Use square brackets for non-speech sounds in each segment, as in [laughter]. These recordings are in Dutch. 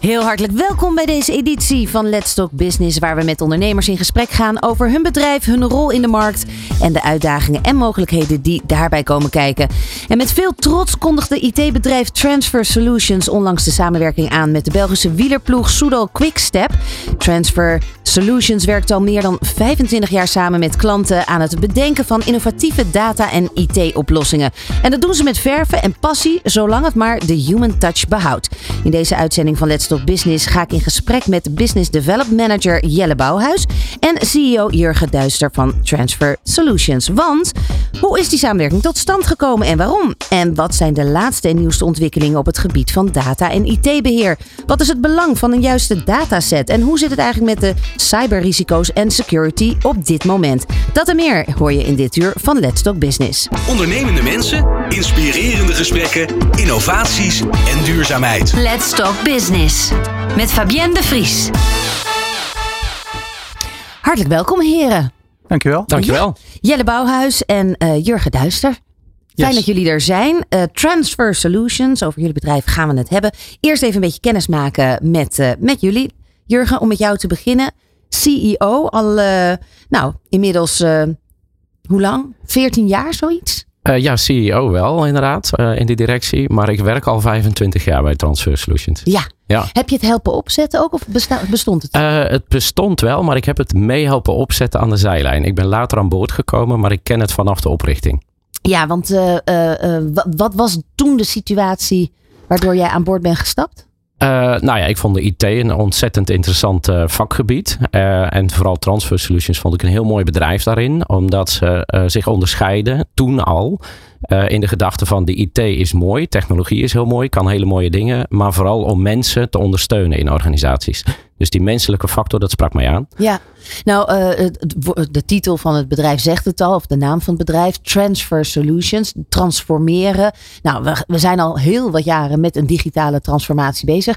Heel hartelijk welkom bij deze editie van Let's Talk Business, waar we met ondernemers in gesprek gaan over hun bedrijf, hun rol in de markt en de uitdagingen en mogelijkheden die daarbij komen kijken. En met veel trots kondigde IT-bedrijf Transfer Solutions onlangs de samenwerking aan met de Belgische wielerploeg Soudal Quickstep. Transfer Solutions werkt al meer dan 25 jaar samen met klanten aan het bedenken van innovatieve data- en IT-oplossingen. En dat doen ze met verven en passie, zolang het maar de human touch behoudt. In deze uitzending van Let's Talk Business ga ik in gesprek met Business Development Manager Jelle Bouwhuis en CEO Jurgen Duister van Transfer Solutions. Want hoe is die samenwerking tot stand gekomen en waarom? En wat zijn de laatste en nieuwste ontwikkelingen op het gebied van data en IT-beheer? Wat is het belang van een juiste dataset en hoe zit het eigenlijk met de cyberrisico's en security op dit moment? Dat en meer hoor je in dit uur van Let's Talk Business. Ondernemende mensen, inspirerende gesprekken, innovaties en duurzaamheid. Let's Talk Business. Met Fabienne de Vries. Hartelijk welkom heren. Dankjewel. Dankjewel. Jelle Bouwhuis en eh, Jurgen Duister. Fijn Yes. dat jullie er zijn. Eh, Transfer Solutions, over jullie bedrijf gaan we het hebben. Eerst even een beetje kennis maken met, eh, met jullie. Jurgen, om met jou te beginnen. CEO, al eh, nou, inmiddels, eh, hoe lang? 14 jaar zoiets? Eh, ja, CEO wel inderdaad, eh, in die directie. Maar ik werk al 25 jaar bij Transfer Solutions. Ja. Ja. Heb je het helpen opzetten ook of bestond het? Eh, het bestond wel, maar ik heb het mee helpen opzetten aan de zijlijn. Ik ben later aan boord gekomen, maar ik ken het vanaf de oprichting. ja, want wa- wat was toen de situatie waardoor jij aan boord bent gestapt? Eh, nou ja, ik vond de IT een ontzettend interessant eh, vakgebied. Eh, en vooral Transfer Solutions vond ik een heel mooi bedrijf daarin. Omdat ze zich onderscheiden, toen al, eh, in de gedachte van de IT is mooi. Technologie is heel mooi, kan hele mooie dingen. Maar vooral om mensen te ondersteunen in organisaties. Dus die menselijke factor, dat sprak mij aan. Ja, nou, eh, de titel van het bedrijf zegt het al, of de naam van het bedrijf, Transfer Solutions, transformeren. Nou, we zijn al heel wat jaren met een digitale transformatie bezig.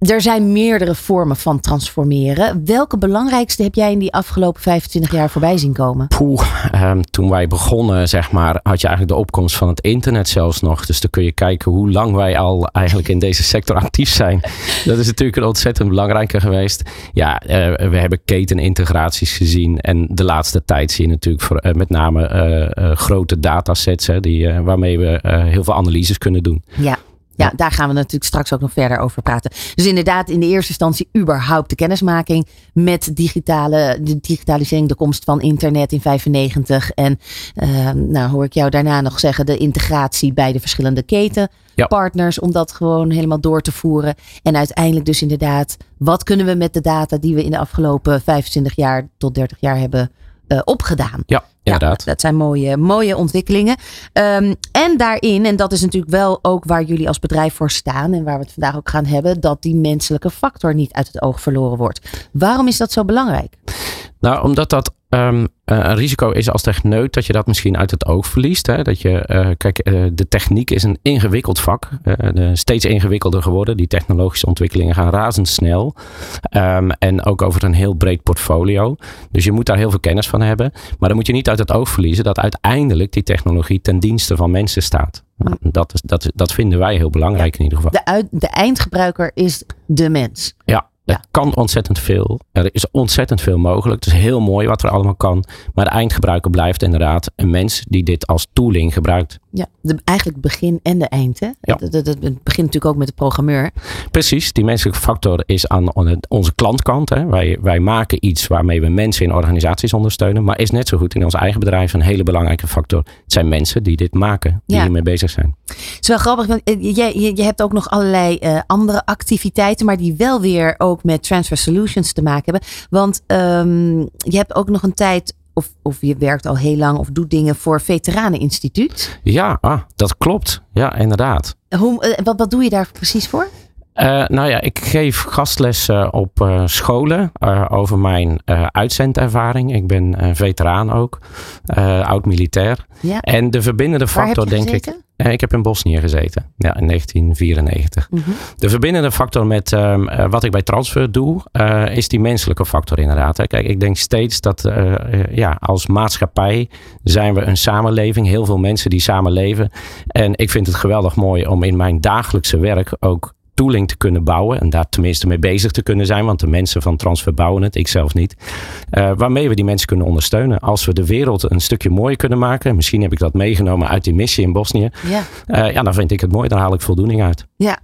Er zijn meerdere vormen van transformeren. Welke belangrijkste heb jij in die afgelopen 25 jaar voorbij zien komen? Poeh, ehm, toen wij begonnen, zeg maar, had je eigenlijk de opkomst van het internet zelfs nog. Dus dan kun je kijken hoe lang wij al eigenlijk in deze sector actief zijn. [laughs] Dat is natuurlijk een ontzettend belangrijke geweest. Ja, eh, we hebben ketenintegraties gezien. En de laatste tijd zie je natuurlijk voor, eh, met name eh, grote datasets, hè, die, waarmee we heel veel analyses kunnen doen. Ja. Ja, daar gaan we natuurlijk straks ook nog verder over praten. Dus inderdaad, in de eerste instantie überhaupt de kennismaking met digitale, de digitalisering, de komst van internet in 95. En eh, nou hoor ik jou daarna nog zeggen, de integratie bij de verschillende ketenpartners, om dat gewoon helemaal door te voeren. En uiteindelijk dus inderdaad, wat kunnen we met de data die we in de afgelopen 25 jaar tot 30 jaar hebben eh, opgedaan? Ja, inderdaad. dat zijn mooie, mooie ontwikkelingen. Ehm, en daarin, en dat is natuurlijk wel ook waar jullie als bedrijf voor staan en waar we het vandaag ook gaan hebben, dat die menselijke factor niet uit het oog verloren wordt. Waarom is dat zo belangrijk? Nou, omdat dat ehm, eh, een risico is als techneut dat je dat misschien uit het oog verliest. Hè? Dat je, eh, kijk, eh, de techniek is een ingewikkeld vak. de, steeds ingewikkelder geworden. Die technologische ontwikkelingen gaan razendsnel. Ehm, en ook over een heel breed portfolio. Dus je moet daar heel veel kennis van hebben. Maar dan moet je niet uit het oog verliezen dat uiteindelijk die technologie ten dienste van mensen staat. Nou, dat, is, dat, dat vinden wij heel belangrijk in ieder geval. De, uit, de eindgebruiker is de mens. Ja, er Ja. kan ontzettend veel. Er is ontzettend veel mogelijk. Het is heel mooi wat er allemaal kan. Maar de eindgebruiker blijft inderdaad een mens die dit als tooling gebruikt. Ja, de, eigenlijk het begin en de eind. Hè? Ja. Het begint natuurlijk ook met de programmeur. Precies, die menselijke factor is aan on- onze klantkant. Hè. Wij, wij maken iets waarmee we mensen in organisaties ondersteunen. Maar is net zo goed in ons eigen bedrijf een hele belangrijke factor. Het zijn mensen die dit maken, die Ja. hiermee bezig zijn. Het is wel grappig, want eh, je, je hebt ook nog allerlei eh, andere activiteiten, maar die wel weer ook met Transfer Solutions te maken hebben. Want ehm, je hebt ook nog een tijd, of, of je werkt al heel lang of doet dingen voor Veteraneninstituut. Ja, ah, dat klopt. Ja, inderdaad. Hoe, eh, wat, wat doe je daar precies voor? Eh, nou ja, ik geef gastlessen op eh, scholen eh, over mijn uitzendervaring. Ik ben veteraan ook, oud-militair. Ja. En de verbindende factor, denk ik. gezeten? Eh, ik heb in Bosnië gezeten, ja, in 1994. De verbindende factor met ehm, eh, wat ik bij transfer doe, is die menselijke factor inderdaad. Hè. Kijk, ik denk steeds dat ja, als maatschappij zijn we een samenleving. Heel veel mensen die samenleven. En ik vind het geweldig mooi om in mijn dagelijkse werk ook tooling te kunnen bouwen. En daar tenminste mee bezig te kunnen zijn. Want de mensen van Transfer bouwen het, ik zelf niet. Eh, waarmee we die mensen kunnen ondersteunen. Als we de wereld een stukje mooier kunnen maken. Misschien heb ik dat meegenomen uit die missie in Bosnië. Ja. Eh, ja, dan vind ik het mooi. Daar haal ik voldoening uit. Ja.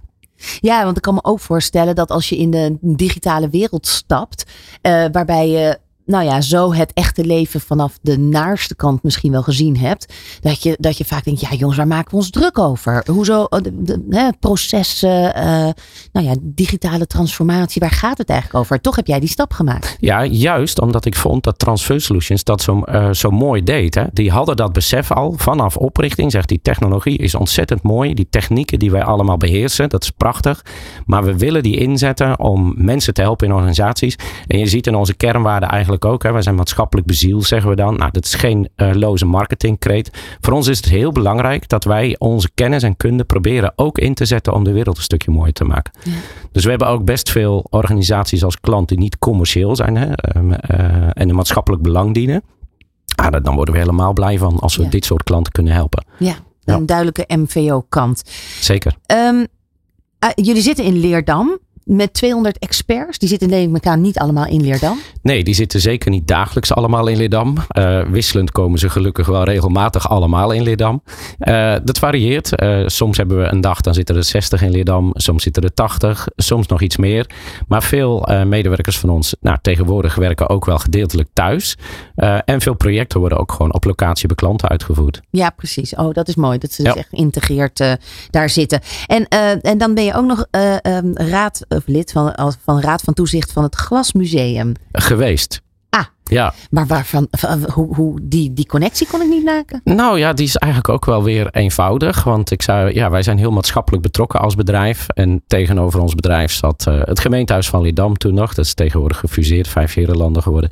Ja, want ik kan me ook voorstellen dat als je in de digitale wereld stapt, eh, waarbij je nou ja, zo het echte leven vanaf de naarste kant misschien wel gezien hebt. Dat je, dat je vaak denkt, ja jongens, waar maken we ons druk over? Hoezo eh, de, de, hè, het proces, eh, eh, nou ja, digitale transformatie, waar gaat het eigenlijk over? Toch heb jij die stap gemaakt. Ja, juist omdat ik vond dat Transfer Solutions dat zo, eh, zo mooi deed. Hè. Die hadden dat besef al vanaf oprichting. Zegt die technologie is ontzettend mooi. Die technieken die wij allemaal beheersen, dat is prachtig. Maar we willen die inzetten om mensen te helpen in organisaties. En je ziet in onze kernwaarden eigenlijk ook. Hè. Wij zijn maatschappelijk bezield, zeggen we dan. Nou, dat is geen eh, loze marketingkreet. Voor ons is het heel belangrijk dat wij onze kennis en kunde proberen ook in te zetten om de wereld een stukje mooier te maken. Dus we hebben ook best veel organisaties als klant die niet commercieel zijn hè, ehm, eh, en een maatschappelijk belang dienen. Ah, dan worden we helemaal blij van als we Ja. dit soort klanten kunnen helpen. Ja, Ja. een duidelijke MVO-kant. Zeker. Ehm, eh, jullie zitten in Leerdam met 200 experts. Die zitten neem ik aan niet allemaal in Leerdam. Nee, die zitten zeker niet dagelijks allemaal in Leerdam. Eh, wisselend komen ze gelukkig wel regelmatig allemaal in Leerdam. Eh, dat varieert. Eh, soms hebben we een dag, dan zitten er 60 in Leerdam. Soms zitten er 80, soms nog iets meer. Maar veel medewerkers van ons, nou, tegenwoordig werken ook wel gedeeltelijk thuis. En veel projecten worden ook gewoon op locatie bij klanten uitgevoerd. Ja, precies. Oh, dat is mooi. Dat ze Ja. dus echt geïntegreerd daar zitten. En, en dan ben je ook nog eh, ehm, raad of lid van, als- van Raad van Toezicht van het Glasmuseum. Geweest. Ah. Ja, Maar waarvan, van- hoe, hoe, die, die connectie kon ik niet maken. Nou ja, die is eigenlijk ook wel weer eenvoudig. Want ik zou, ja, wij zijn heel maatschappelijk betrokken als bedrijf. En tegenover ons bedrijf zat eh, het gemeentehuis van Leerdam toen nog. Dat is tegenwoordig gefuseerd, vijf herenlanden geworden.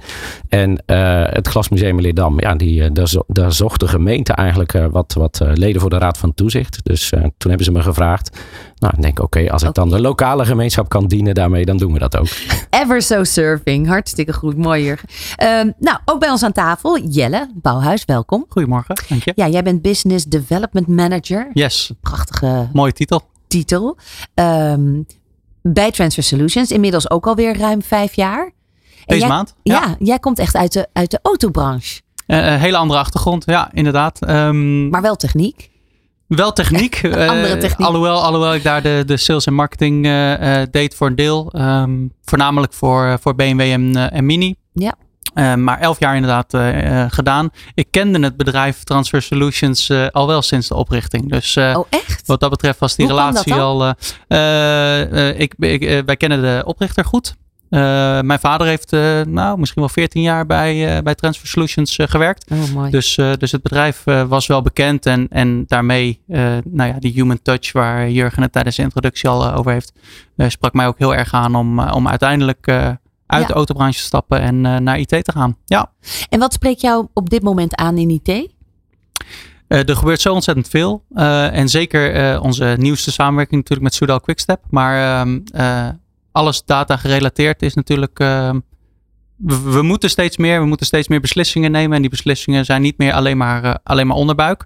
En eh, het Glasmuseum Leerdam, ja, die, eh, daar, zo- daar zocht de gemeente eigenlijk eh, wat, wat eh, leden voor de Raad van Toezicht. Dus eh, toen hebben ze me gevraagd. Nou, ik denk oké, als ik dan de lokale gemeenschap kan dienen daarmee, dan doen we dat ook. [laughs] Ever so surfing. Hartstikke goed. Mooi, Jurgen. Ehm, nou, ook bij ons aan tafel. Jelle Bouwhuis, welkom. Goedemorgen, dank je. Ja, jij bent Business Development Manager. Yes, Prachtige mooie titel. titel. Ehm, bij Transfer Solutions. Inmiddels ook alweer ruim vijf jaar. Deze jij- maand? Ja. jij komt echt uit de, uit de autobranche. Eh, een hele andere achtergrond, ja, inderdaad. Ehm, Maar wel techniek. Wel techniek. [laughs] eh, Andere techniek. Alhoewel, alhoewel ik daar de, de sales en marketing eh, eh, deed voor een deel. Ehm, voornamelijk voor, voor BMW en, en Mini. Ja. Maar elf jaar inderdaad gedaan. Ik kende het bedrijf Transfer Solutions al wel sinds de oprichting. Dus Oh, echt? wat dat betreft was die Hoe relatie al... ik, ik, wij kennen de oprichter goed. Eh, mijn vader heeft eh, nou, misschien wel 14 jaar bij, eh, bij Transfer Solutions gewerkt. Oh, mooi. Dus, dus het bedrijf was wel bekend en, en daarmee, nou ja, die human touch waar Jurgen het tijdens de introductie al over heeft, sprak mij ook heel erg aan om, om uiteindelijk uit Ja. de autobranche te stappen en naar IT te gaan. Ja, En wat spreekt jou op dit moment aan in IT? er gebeurt zo ontzettend veel. En zeker onze nieuwste samenwerking natuurlijk met Soudal Quickstep. Maar ehm, eh, alles data gerelateerd is natuurlijk... ehm, we, we moeten steeds meer, we moeten steeds meer beslissingen nemen. En die beslissingen zijn niet meer alleen maar, eh, alleen maar onderbuik.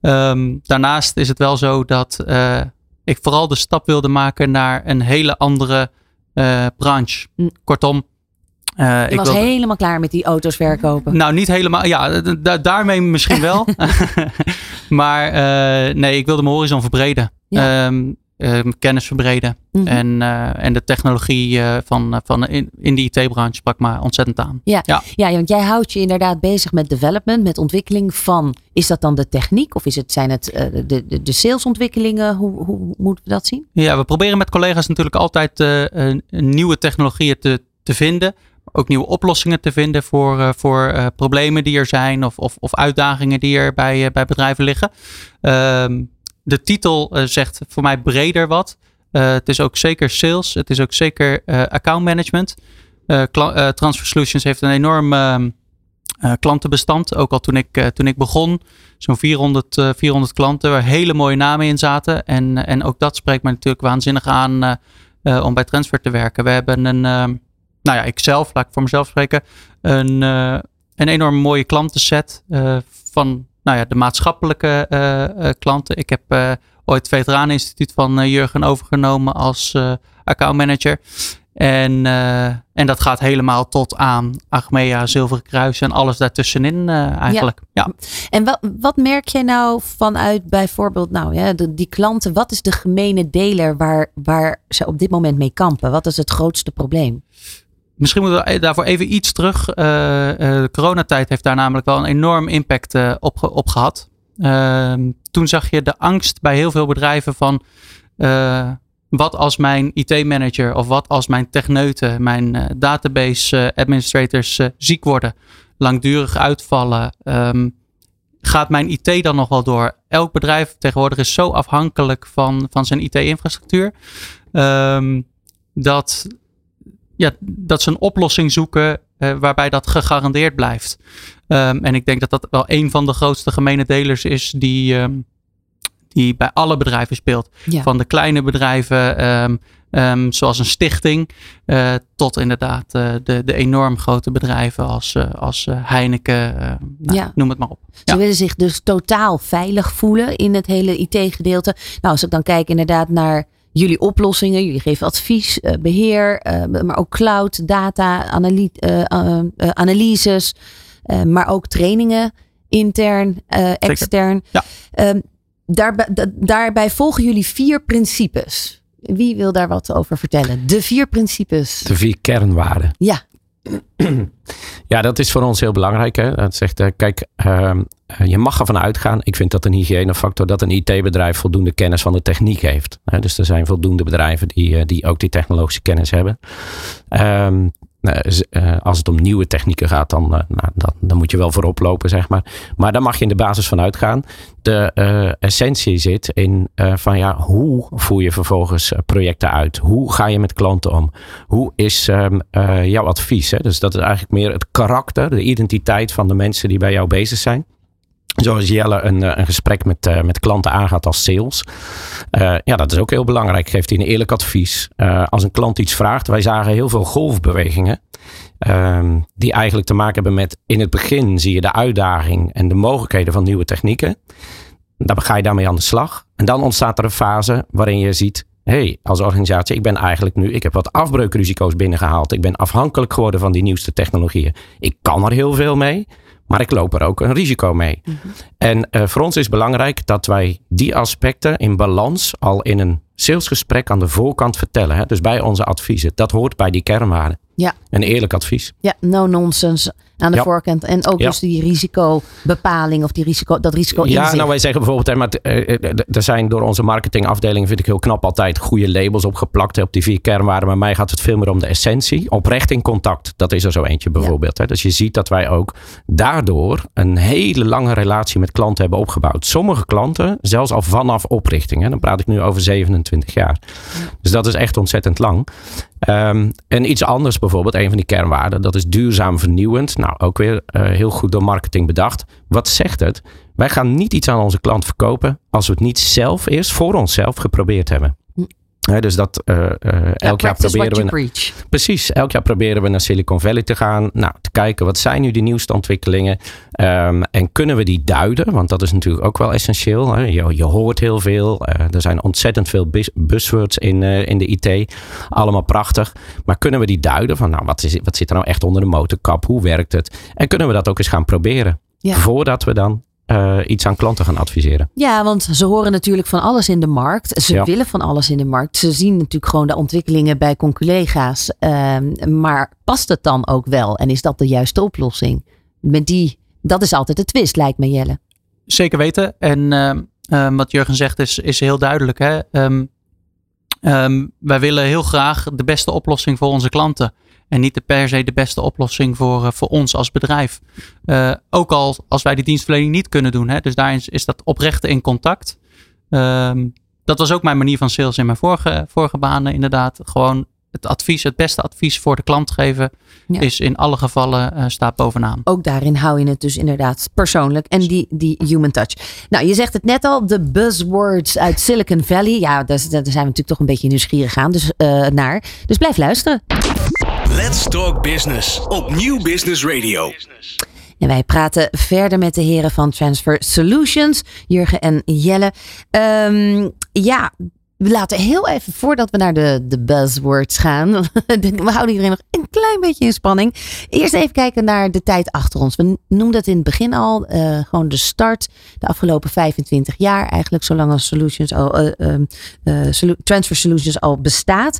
Ehm, daarnaast is het wel zo dat eh, ik vooral de stap wilde maken naar een hele andere eh, branche. Hm. Kortom, Je ik was wilde- helemaal klaar met die auto's verkopen. nou, niet helemaal. Ja, da- da- daarmee misschien wel. [laughs] [laughs] maar nee, ik wilde mijn horizon verbreden. Ja. Ehm, kennis verbreden. Mhm. En, eh, en de technologie eh, van, eh, van in, in de IT-branche sprak me ontzettend aan. Ja. Ja. Ja, want jij houdt je inderdaad bezig met development, met ontwikkeling van. Is dat dan de techniek of is het, zijn het de, de, de salesontwikkelingen? Hoe, hoe moeten we dat zien? Ja, we proberen met collega's natuurlijk altijd nieuwe technologieën te, te vinden. Ook nieuwe oplossingen te vinden voor, voor problemen die er zijn of, of, of uitdagingen die er bij, bij bedrijven liggen. Ehm, de titel eh, zegt voor mij breder wat. Eh, het is ook zeker sales. Het is ook zeker eh account management. Transfer Solutions heeft een enorm ehm, klantenbestand. Ook al toen ik, toen ik begon, zo'n 400, uh, 400 klanten waar hele mooie namen in zaten. En, en ook dat spreekt me natuurlijk waanzinnig aan om bij Transfer te werken. We hebben een, nou ja, ik zelf, laat ik voor mezelf spreken, een, een enorm mooie klantenset van nou ja, de maatschappelijke klanten. Ik heb ooit het Veteraneninstituut van Jurgen overgenomen als accountmanager. En, en dat gaat helemaal tot aan Achmea, Zilveren Kruis en alles daartussenin eigenlijk. Ja. ja. En wat, wat merk jij nou vanuit bijvoorbeeld nou, ja, de, die klanten? Wat is de gemene deler waar, waar ze op dit moment mee kampen? Wat is het grootste probleem? Misschien moeten we daarvoor even iets terug. Uh, de coronatijd heeft daar namelijk wel een enorm impact op, op gehad. Ehm, toen zag je de angst bij heel veel bedrijven van wat als mijn IT-manager of wat als mijn techneuten, mijn database administrators ziek worden, langdurig uitvallen? Um, gaat mijn IT dan nog wel door? Elk bedrijf tegenwoordig is zo afhankelijk van, van zijn IT-infrastructuur. Um, dat, ja, dat ze een oplossing zoeken waarbij dat gegarandeerd blijft. Um, en ik denk dat dat wel een van de grootste gemene delers is die, die bij alle bedrijven speelt. Van de kleine bedrijven, um, um, zoals een stichting, uh, tot inderdaad uh, de, de enorm grote bedrijven als, als Heineken, nou, ja. noem het maar op. Ze ja. willen zich dus totaal veilig voelen in het hele IT-gedeelte. Nou, als ik dan kijk inderdaad naar jullie oplossingen. Jullie geven advies, beheer, maar ook cloud, data, analy analyses, maar ook trainingen, intern, extern. Ja. Um, daarbij, daarbij volgen jullie vier principes. Wie wil daar wat over vertellen? De vier principes. De vier kernwaarden. Ja. [clears throat] Ja, dat is voor ons heel belangrijk. Hè? Dat zegt, uh, kijk, uh, je mag ervan uitgaan. Ik vind dat een hygiënefactor dat een IT-bedrijf voldoende kennis van de techniek heeft. Dus er zijn voldoende bedrijven die, uh, die ook die technologische kennis hebben. Um, als het om nieuwe technieken gaat, dan, uh, nou, dan, moet je wel voorop lopen, zeg maar. Maar daar mag je in de basis van uitgaan. De essentie zit in van ja, hoe voer je vervolgens projecten uit? Hoe ga je met klanten om? Hoe is um, jouw advies? Hè? Dus dat is eigenlijk meer het karakter, de identiteit van de mensen die bij jou bezig zijn. Zoals Jelle een, een gesprek met, uh, met klanten aangaat als sales. Uh, ja, dat is ook heel belangrijk. Geeft hij een eerlijk advies. Als een klant iets vraagt. Wij zagen heel veel golfbewegingen. Um, die eigenlijk te maken hebben met in het begin zie je de uitdaging en de mogelijkheden van nieuwe technieken. Dan ga je daarmee aan de slag. En dan ontstaat er een fase waarin je ziet. hey, als organisatie, ik ben eigenlijk nu, ik heb wat afbreukrisico's binnengehaald. Ik ben afhankelijk geworden van die nieuwste technologieën. Ik kan er heel veel mee. Maar ik loop er ook een risico mee. Mm -hmm. En uh, voor ons is belangrijk dat wij die aspecten in balans al in een salesgesprek aan de voorkant vertellen. Hè? Dus bij onze adviezen. Dat hoort bij die kernwaarden. Ja. Een eerlijk advies. Ja, no nonsense aan de ja. voorkant. En ook ja. dus die risicobepaling of die risico, dat risico Ja, nou wij zeggen bijvoorbeeld, hè, maar er zijn door onze marketingafdeling, vind ik heel knap, altijd goede labels opgeplakt hè, op die vier kernwaarden. Maar mij gaat het veel meer om de essentie. Oprecht in contact, dat is er zo eentje bijvoorbeeld. Ja. Hè. Dus je ziet dat wij ook daardoor een hele lange relatie met klanten hebben opgebouwd. Sommige klanten zelfs al vanaf oprichting. Hè. Dan praat ik nu over 27 jaar. Dus dat is echt ontzettend lang. En iets anders bijvoorbeeld, een van die kernwaarden, dat is duurzaam vernieuwend. Nou, ook weer heel goed door marketing bedacht. Wat zegt het? Wij gaan niet iets aan onze klant verkopen als we het niet zelf eerst voor onszelf geprobeerd hebben. He, dus dat uh, uh, elk jaar proberen we. Preach. Precies, elk jaar proberen we naar Silicon Valley te gaan. Nou, te kijken wat zijn nu die nieuwste ontwikkelingen. Um, en kunnen we die duiden? Want dat is natuurlijk ook wel essentieel. Hè? Je, je, hoort heel veel. Uh, er zijn ontzettend veel buzzwords in, in de IT. Allemaal prachtig. Maar kunnen we die duiden? Van nou, wat, is, wat zit er nou echt onder de motorkap? Hoe werkt het? En kunnen we dat ook eens gaan proberen? Ja. Voordat we dan uh, iets aan klanten gaan adviseren. Ja, want ze horen natuurlijk van alles in de markt. Ze ja. willen van alles in de markt. Ze zien natuurlijk gewoon de ontwikkelingen bij conculega's. Uh, maar past het dan ook wel? En is dat de juiste oplossing? Met die, dat is altijd de twist, lijkt me Jelle. Zeker weten. En uh, wat Jurgen zegt is, is heel duidelijk. Hè? Um, wij willen heel graag de beste oplossing voor onze klanten. En niet de per se de beste oplossing voor, uh, voor ons als bedrijf. Uh, ook al als wij die dienstverlening niet kunnen doen. Hè, dus daarin is, dat oprechte in contact. Um, dat was ook mijn manier van sales in mijn vorige, vorige banen inderdaad. Gewoon het advies, het beste advies voor de klant geven, Ja. is in alle gevallen eh, staat bovenaan. Ook daarin hou je het dus inderdaad persoonlijk. En die, die human touch. Nou, je zegt het net al, de buzzwords uit Silicon Valley. Ja, daar, daar zijn we natuurlijk toch een beetje nieuwsgierig aan dus, eh, naar. Dus blijf luisteren. Let's Talk Business op Nieuw Business Radio. En wij praten verder met de heren van Transfer Solutions, Jurgen en Jelle. Ehm, ja, we laten heel even, voordat we naar de, de buzzwords gaan, [laughs] we houden iedereen nog een klein beetje in spanning. Eerst even kijken naar de tijd achter ons. We noemden het in het begin al, eh, gewoon de start, de afgelopen 25 jaar eigenlijk, zolang als Solutions eh, ehm, eh, Transfer Solutions al bestaat.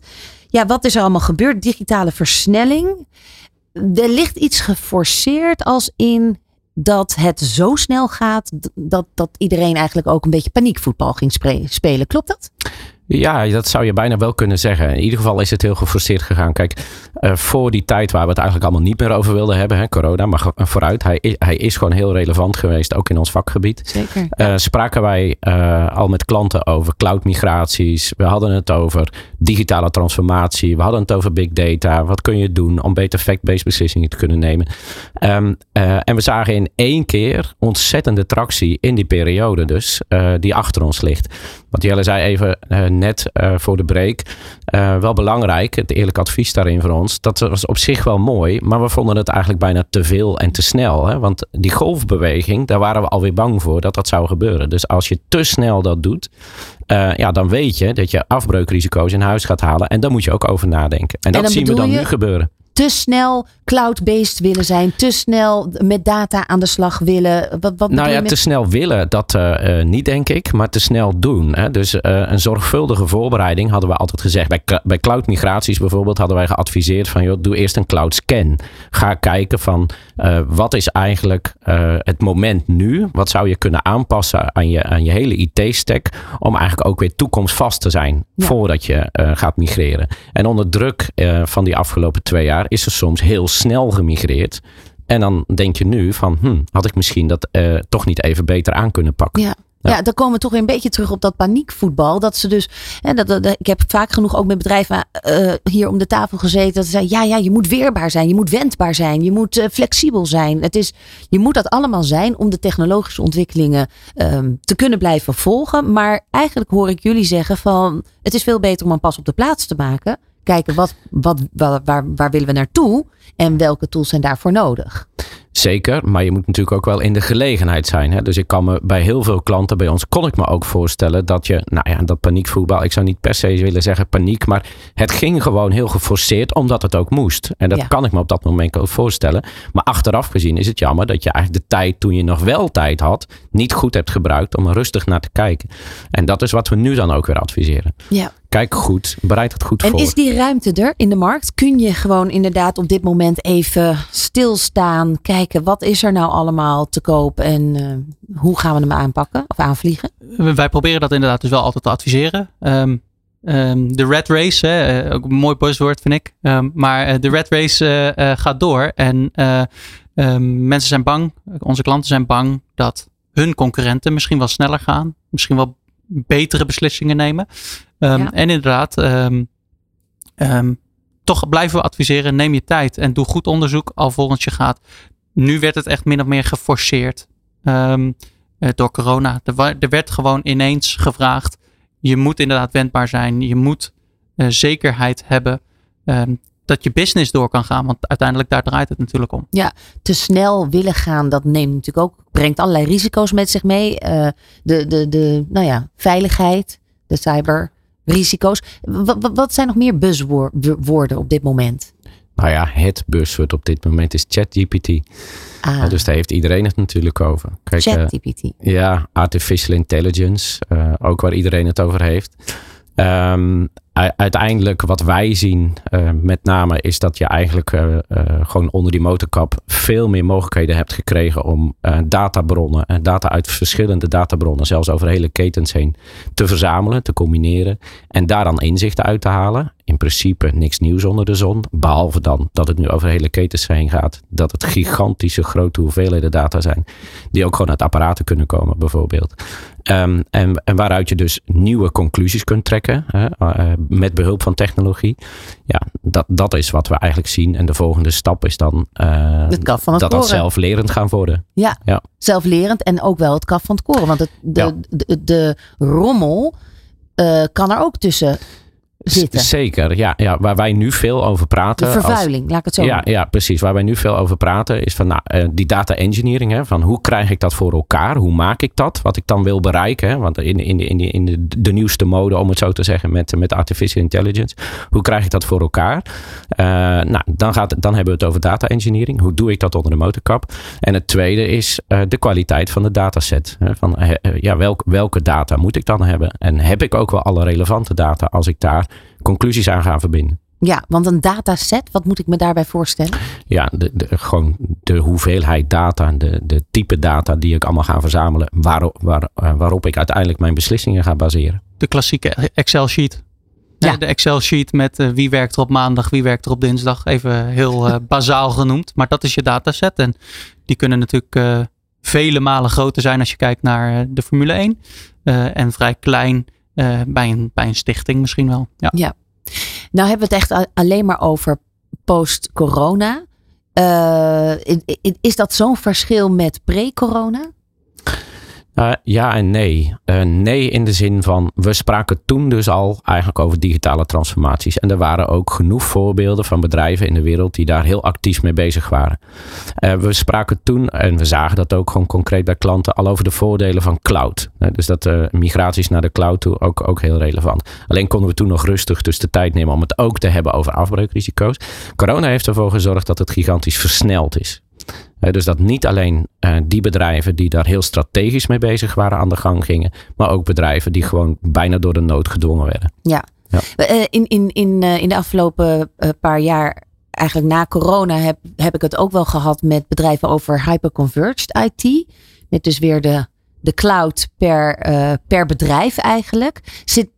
Ja, wat is er allemaal gebeurd? Digitale versnelling. Er ligt iets geforceerd als in dat het zo snel gaat dat, dat iedereen eigenlijk ook een beetje paniekvoetbal ging spelen. Klopt dat? Ja, dat zou je bijna wel kunnen zeggen. In ieder geval is het heel geforceerd gegaan. Kijk, eh, voor die tijd waar we het eigenlijk allemaal niet meer over wilden hebben, hè, corona, maar vooruit, hij, hij is gewoon heel relevant geweest, ook in ons vakgebied. Zeker. Eh, spraken wij eh, al met klanten over cloud-migraties. We hadden het over digitale transformatie. We hadden het over big data. Wat kun je doen om beter fact-based beslissingen te kunnen nemen? Ehm, eh, en we zagen in één keer ontzettende tractie in die periode, dus eh, die achter ons ligt. Wat Jelle zei even eh, net voor de break. wel belangrijk, het eerlijk advies daarin voor ons. Dat was op zich wel mooi, maar we vonden het eigenlijk bijna te veel en te snel. Hè? Want die golfbeweging, daar waren we alweer bang voor dat dat zou gebeuren. Dus als je te snel dat doet, eh, ja, dan weet je dat je afbreukrisico's in huis gaat halen. En daar moet je ook over nadenken. En dat zien we dan je- nu gebeuren. Te snel cloud-based willen zijn. Te snel met data aan de slag willen. Wat, wat Nou ja, met... te snel willen, dat eh, eh, niet denk ik, maar te snel doen. Hè? Dus eh, een zorgvuldige voorbereiding hadden we altijd gezegd. Bij, bij cloud migraties bijvoorbeeld hadden wij geadviseerd van, joh, doe eerst een cloud scan. Ga kijken van, wat is eigenlijk het moment nu? Wat zou je kunnen aanpassen aan je, aan je hele IT-stack om eigenlijk ook weer toekomstvast te zijn Ja. voordat je gaat migreren. En onder druk van die afgelopen twee jaar is er soms heel snel gemigreerd. En dan denk je nu van, hm, had ik misschien dat eh, toch niet even beter aan kunnen pakken. Ja. Ja. dan komen we toch weer een beetje terug op dat paniekvoetbal. Dat ze dus, hè, dat, dat- ik heb vaak genoeg ook met bedrijven eh, hier om de tafel gezeten. Dat ze zeiden, ja, ja, je moet weerbaar zijn, je moet wendbaar zijn, je moet eh, flexibel zijn. Het is, je moet dat allemaal zijn om de technologische ontwikkelingen ehm, te kunnen blijven volgen. Maar eigenlijk hoor ik jullie zeggen van, het is veel beter om een pas op de plaats te maken. Kijken, wat, wat, waar, waar, waar willen we naartoe en welke tools zijn daarvoor nodig? Zeker, maar je moet natuurlijk ook wel in de gelegenheid zijn. Hè? Dus ik kan me bij heel veel klanten bij ons, kon ik me ook voorstellen dat je, nou ja, dat paniekvoetbal, ik zou niet per se willen zeggen paniek, maar het ging gewoon heel geforceerd omdat het ook moest. En dat Ja. kan ik me op dat moment ook voorstellen. Maar achteraf gezien is het jammer dat je eigenlijk de tijd toen je nog wel tijd had, niet goed hebt gebruikt om er rustig naar te kijken. En dat is wat we nu dan ook weer adviseren. Ja. Kijk goed, bereid het goed En voor. is die ruimte er in de markt? Kun je gewoon inderdaad op dit moment even stilstaan, kijken wat is er nou allemaal te koop en eh, hoe gaan we hem aanpakken of aanvliegen? Wij proberen dat inderdaad dus wel altijd te adviseren. Ehm, ehm, de red race, hè, eh, ook een mooi buzzword vind ik. Ehm, maar eh, de red race gaat door. En eh, ehm, mensen zijn bang, onze klanten zijn bang dat hun concurrenten misschien wel sneller gaan. Misschien wel betere beslissingen nemen. Ehm, Ja. En inderdaad, ehm, ehm, toch blijven we adviseren, neem je tijd en doe goed onderzoek alvorens je gaat. Nu werd het echt min of meer geforceerd. Eh, door corona. Er, er werd gewoon ineens gevraagd. Je moet inderdaad wendbaar zijn. Je moet eh, zekerheid hebben dat je business door kan gaan. Want uiteindelijk daar draait het natuurlijk om. Te snel willen gaan, dat neemt natuurlijk ook, brengt allerlei risico's met zich mee. Eh, de, de, de, nou ja, veiligheid, de cyberrisico's. Wat, wat, wat zijn nog meer buzzwoorden op dit moment? Nou ja, het buzzword op dit moment is ChatGPT. Ah, Dus daar heeft iedereen het natuurlijk over. Kijk, eh, ChatGPT. Ja, artificial intelligence, eh, ook waar iedereen het over heeft. Ehm, uiteindelijk wat wij zien eh, met name is dat je eigenlijk eh, eh, gewoon onder die motorkap veel meer mogelijkheden hebt gekregen om databronnen en data uit verschillende databronnen, zelfs over hele ketens heen, te verzamelen, te combineren en daar dan inzichten uit te halen. In principe niks nieuws onder de zon, behalve dan dat het nu over hele ketens heen gaat, dat het gigantische grote hoeveelheden data zijn die ook gewoon uit apparaten kunnen komen, bijvoorbeeld. Ehm, en, en waaruit je dus nieuwe conclusies kunt trekken hè, uh, met behulp van technologie. Ja, dat, dat is wat we eigenlijk zien. En de volgende stap is dan uh, het kaf van het dat koren. dat zelflerend gaan worden. Ja, Ja. zelflerend en ook wel het kaf van het koren. Want het, de, Ja. de, de rommel eh, kan er ook tussen zitten. Zeker, ja, ja. Waar wij nu veel over De praten. als- vervuiling, laat ik het zo Ja, ja, precies. Waar wij nu veel over praten is van nou, eh, die data engineering. Hè, van hoe krijg ik dat voor elkaar? Hoe maak ik dat? Wat ik dan wil bereiken. Hè, want in, in, in, in de, de nieuwste mode, om het zo te zeggen, met, met artificial intelligence. Hoe krijg ik dat voor elkaar? Eh, nou, dan, gaat, dan hebben we het over data engineering. Hoe doe ik dat onder de motorkap? En het tweede is eh, de kwaliteit van de dataset. Hè, van, ja, welk, welke data moet ik dan hebben? En heb ik ook wel alle relevante data als ik daar conclusies aan ga verbinden? Ja, want een dataset, wat moet ik me daarbij voorstellen? ja, de, de, gewoon de hoeveelheid data, de, de type data die ik allemaal ga verzamelen, waar, eh, waarop ik uiteindelijk mijn beslissingen ga baseren. De klassieke Excel-sheet. Ja. De Excel-sheet met eh, wie werkt er op maandag, wie werkt er op dinsdag. Even heel eh, [laughs] bazaal genoemd. Maar dat is je dataset. En die kunnen natuurlijk eh, vele malen groter zijn als je kijkt naar de Formule 1. Eh, en vrij klein bij, een, bij een stichting misschien wel. Ja. Nou hebben we het echt alleen maar over post-corona. Eh, is dat zo'n verschil met pre-corona? Eh, ja en nee. Eh, nee in de zin van, we spraken toen dus al eigenlijk over digitale transformaties. En er waren ook genoeg voorbeelden van bedrijven in de wereld die daar heel actief mee bezig waren. Eh, we spraken toen, en we zagen dat ook gewoon concreet bij klanten, al over de voordelen van cloud. Dus dat migraties naar de cloud toe ook, ook heel relevant. Alleen konden we toen nog rustig dus de tijd nemen om het ook te hebben over afbreukrisico's. Corona heeft ervoor gezorgd dat het gigantisch versneld is. Dus dat niet alleen eh, die bedrijven die daar heel strategisch mee bezig waren aan de gang gingen, maar ook bedrijven die gewoon bijna door de nood gedwongen werden. Ja. Ja. Eh, in, in, in, eh, in de afgelopen paar jaar, eigenlijk na corona, heb, heb ik het ook wel gehad met bedrijven over hyperconverged IT. Met dus weer de, de cloud per, eh, per bedrijf eigenlijk. Zit,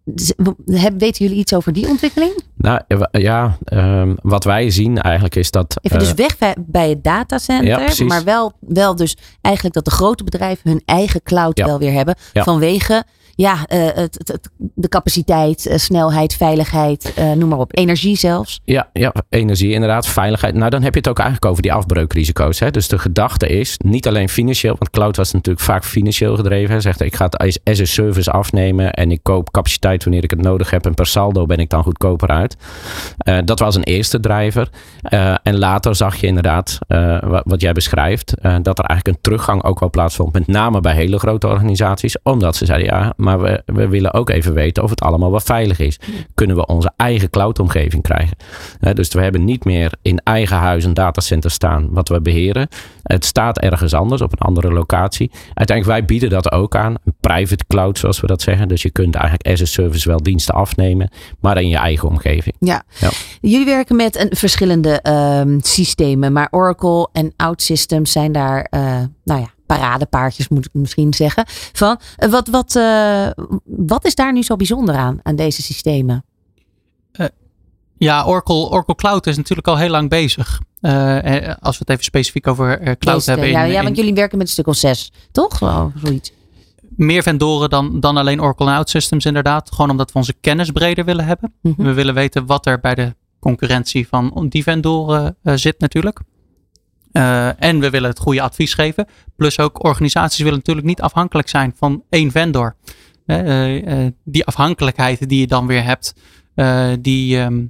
heb, weten jullie iets over die ontwikkeling? Nou ja, ehm, wat wij zien eigenlijk is dat. Even eh, dus weg bij- bij het datacenter. Ja, maar wel, wel dus eigenlijk dat de grote bedrijven hun eigen cloud Ja. wel weer hebben. Ja. Vanwege ja, eh, het, het, de capaciteit, eh, snelheid, veiligheid, eh, noem maar op. Energie zelfs. Ja, ja, energie inderdaad, veiligheid. Nou, dan heb je het ook eigenlijk over die afbreukrisico's. Hè? Dus de gedachte is niet alleen financieel, want cloud was natuurlijk vaak financieel gedreven. Hè? Zegt ik ga het as a service afnemen en ik koop capaciteit wanneer ik het nodig heb en per saldo ben ik dan goedkoper uit. Dat was een eerste drijver. En later zag je inderdaad, wat, wat jij beschrijft, dat er eigenlijk een teruggang ook wel plaatsvond. Met name bij hele grote organisaties, omdat ze zeiden ja, maar we, we willen ook even weten of het allemaal wel veilig is. Kunnen we onze eigen cloudomgeving krijgen? Dus we hebben niet meer in eigen huis een datacenter staan wat we beheren. Het staat ergens anders op een andere locatie. Uiteindelijk wij bieden dat ook aan. Een private cloud zoals we dat zeggen. Dus je kunt eigenlijk as a service wel diensten afnemen. Maar in je eigen omgeving. Ja. Ja. Jullie werken met een, verschillende ehm, systemen, maar Oracle en OutSystems zijn daar, eh, nou ja, paradepaardjes moet ik misschien zeggen. Van, Eh, wat, wat, eh, wat is daar nu zo bijzonder aan, aan deze systemen? Ja, Oracle, Oracle Cloud is natuurlijk al heel lang bezig. Eh, eh, als we het even specifiek over eh, cloud hebben. in- ja, ja, in- want jullie werken met een stuk of zes, toch? Zo, zoiets. meer vendoren dan, dan alleen Oracle en OutSystems inderdaad. Gewoon omdat we onze kennis breder willen hebben. Mhm. We willen weten wat er bij de concurrentie van die vendoren eh, zit natuurlijk. Eh, en we willen het goede advies geven. Plus ook organisaties willen natuurlijk niet afhankelijk zijn van één vendor. Eh, eh, eh, die afhankelijkheid die je dan weer hebt, eh, die ehm,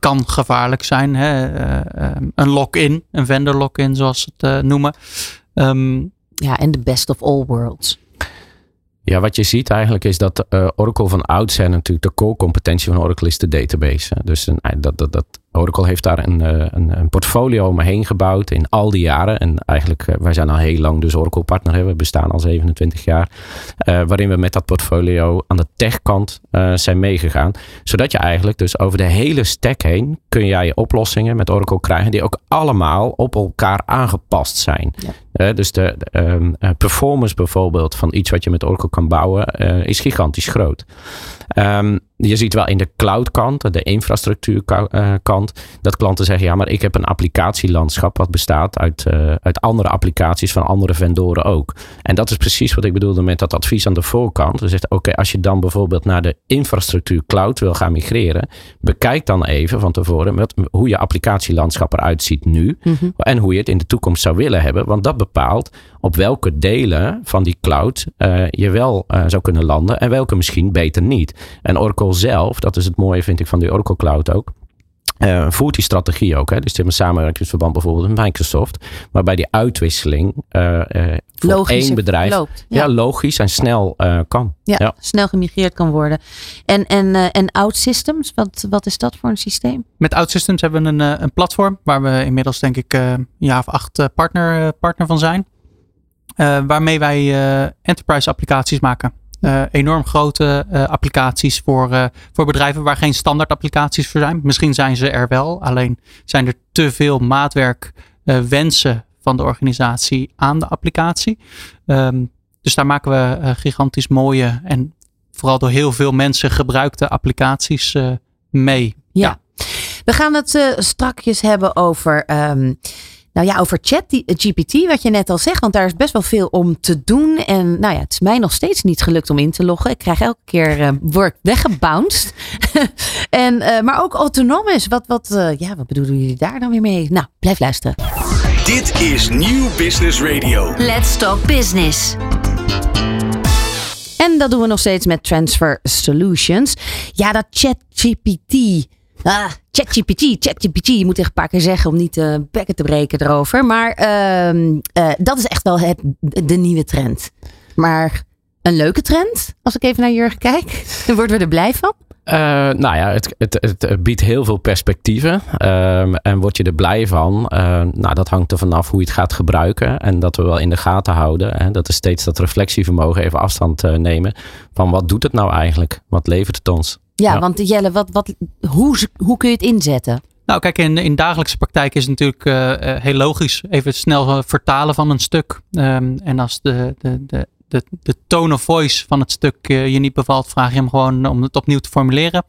kan gevaarlijk zijn. Hè? Eh, ehm, een lock-in, een vendor lock-in zoals ze het eh, noemen. Ehm, Ja, en de best of all worlds. Ja, wat je ziet eigenlijk is dat eh, Oracle van oudsher natuurlijk de core competentie van Oracle is de database. hè. Dus een, dat, dat, dat Oracle heeft daar een, eh, een, een portfolio omheen gebouwd in al die jaren. En eigenlijk, eh, wij zijn al heel lang dus Oracle partner. Hè. We bestaan al 27 jaar. eh, waarin we met dat portfolio aan de techkant eh zijn meegegaan. Zodat je eigenlijk dus over de hele stack heen kun jij je oplossingen met Oracle krijgen. Die ook allemaal op elkaar aangepast zijn. Ja. Dus de, de, ehm, eh, performance bijvoorbeeld van iets wat je met Oracle kan bouwen is gigantisch groot. Ehm, je ziet wel in de cloud kant, de infrastructuurkant, dat klanten zeggen, ja, maar ik heb een applicatielandschap wat bestaat uit, uit andere applicaties van andere vendoren ook. En dat is precies wat ik bedoelde met dat advies aan de voorkant. We zeggen, oké, als je dan bijvoorbeeld naar de infrastructuur cloud wil gaan migreren, bekijk dan even van tevoren met, hoe je applicatielandschap eruit ziet nu Mhm. en hoe je het in de toekomst zou willen hebben. Want dat bepaalt op welke delen van die cloud eh, je wel eh, zou kunnen landen en welke misschien beter niet. En Oracle zelf, dat is het mooie vind ik van die Oracle Cloud ook. eh, voert die strategie ook. Hè? Dus is een samenwerkingsverband bijvoorbeeld met Microsoft. Waarbij die uitwisseling eh, eh, voor Logisch één bedrijf loopt. ja. logisch en snel eh, kan. Ja, Ja. snel gemigreerd kan worden. En, en, eh, en OutSystems, wat, wat is dat voor een systeem? Met OutSystems hebben we een, een platform waar we inmiddels denk ik eh, een jaar of acht partner, partner van zijn. Eh, waarmee wij eh, enterprise applicaties maken. Eh, enorm grote applicaties voor, voor bedrijven waar geen standaard applicaties voor zijn. Misschien zijn ze er wel, alleen zijn er te veel maatwerk wensen van de organisatie aan de applicatie. Ehm, dus daar maken we gigantisch mooie en vooral door heel veel mensen gebruikte applicaties mee. Ja. We gaan het strakjes hebben over, ehm, nou ja, over ChatGPT, wat je net al zegt. Want daar is best wel veel om te doen. En nou ja, het is mij nog steeds niet gelukt om in te loggen. Ik krijg elke keer eh word ik weggebounced. [laughs] en, eh, maar ook autonomous. Wat, wat, eh, ja, wat bedoelen jullie daar dan weer mee? Nou, blijf luisteren. Dit is Nieuw Business Radio. Let's Talk Business. En dat doen we nog steeds met Transfer Solutions. Ja, dat ChatGPT. Ah, ChatGPT, ChatGPT. Je moet echt een paar keer zeggen om niet de bekken te breken erover. Maar ehm, eh, dat is echt wel het, de nieuwe trend. Maar een leuke trend, als ik even naar Jurgen kijk. Dan worden we er blij van. Eh, nou ja, het, het, het biedt heel veel perspectieven. Ehm, en word je er blij van? Eh, nou, dat hangt er vanaf hoe je het gaat gebruiken. En dat we wel in de gaten houden. Hè, dat is steeds dat reflectievermogen even afstand eh, nemen. Van wat doet het nou eigenlijk? Wat levert het ons? Ja, Ja. want Jelle, wat, wat, hoe, hoe kun je het inzetten? Nou, kijk, in, in dagelijkse praktijk is het natuurlijk eh, eh, heel logisch. Even snel eh, vertalen van een stuk. Ehm, en als de, de, de, de, de tone of voice van het stuk je niet bevalt, vraag je hem gewoon om het opnieuw te formuleren.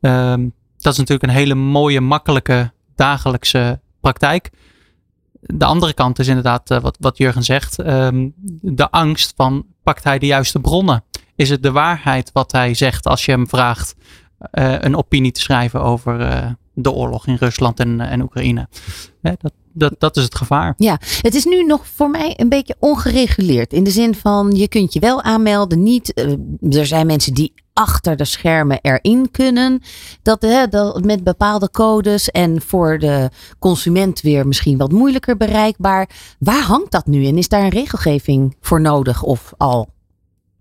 Ehm, dat is natuurlijk een hele mooie, makkelijke dagelijkse praktijk. De andere kant is inderdaad wat, wat Jurgen zegt. ehm, de angst van, pakt hij de juiste bronnen? Is het de waarheid wat hij zegt als je hem vraagt eh, een opinie te schrijven over eh, de oorlog in Rusland en, en Oekraïne? Dat, dat, dat is het gevaar. Ja, het is nu nog voor mij een beetje ongereguleerd. In de zin van je kunt je wel aanmelden, niet. Eh, er zijn mensen die achter de schermen erin kunnen. Dat, dat met bepaalde codes en voor de consument weer misschien wat moeilijker bereikbaar. Waar hangt dat nu in? Is daar een regelgeving voor nodig of al?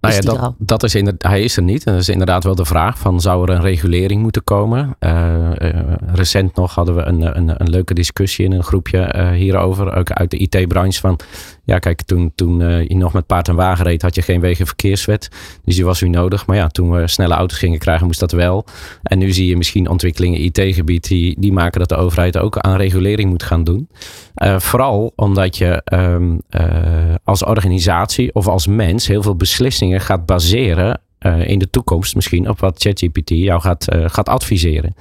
Nou ja, er dat, al? dat is hij is er niet. En dat is inderdaad wel de vraag van zou er een regulering moeten komen? Eh, eh, recent nog hadden we een, een, een leuke discussie in een groepje eh, hierover. Ook uit de IT-branche van, ja kijk, toen, toen eh, je nog met paard en wagen reed had je geen wegenverkeerswet. Dus die was nu nodig. Maar ja, toen we snelle auto's gingen krijgen moest dat wel. En nu zie je misschien ontwikkelingen in IT-gebied die, die maken dat de overheid ook aan regulering moet gaan doen. Eh, vooral omdat je ehm, eh, als organisatie of als mens heel veel beslissingen gaat baseren in de toekomst misschien op wat ChatGPT jou gaat, gaat adviseren.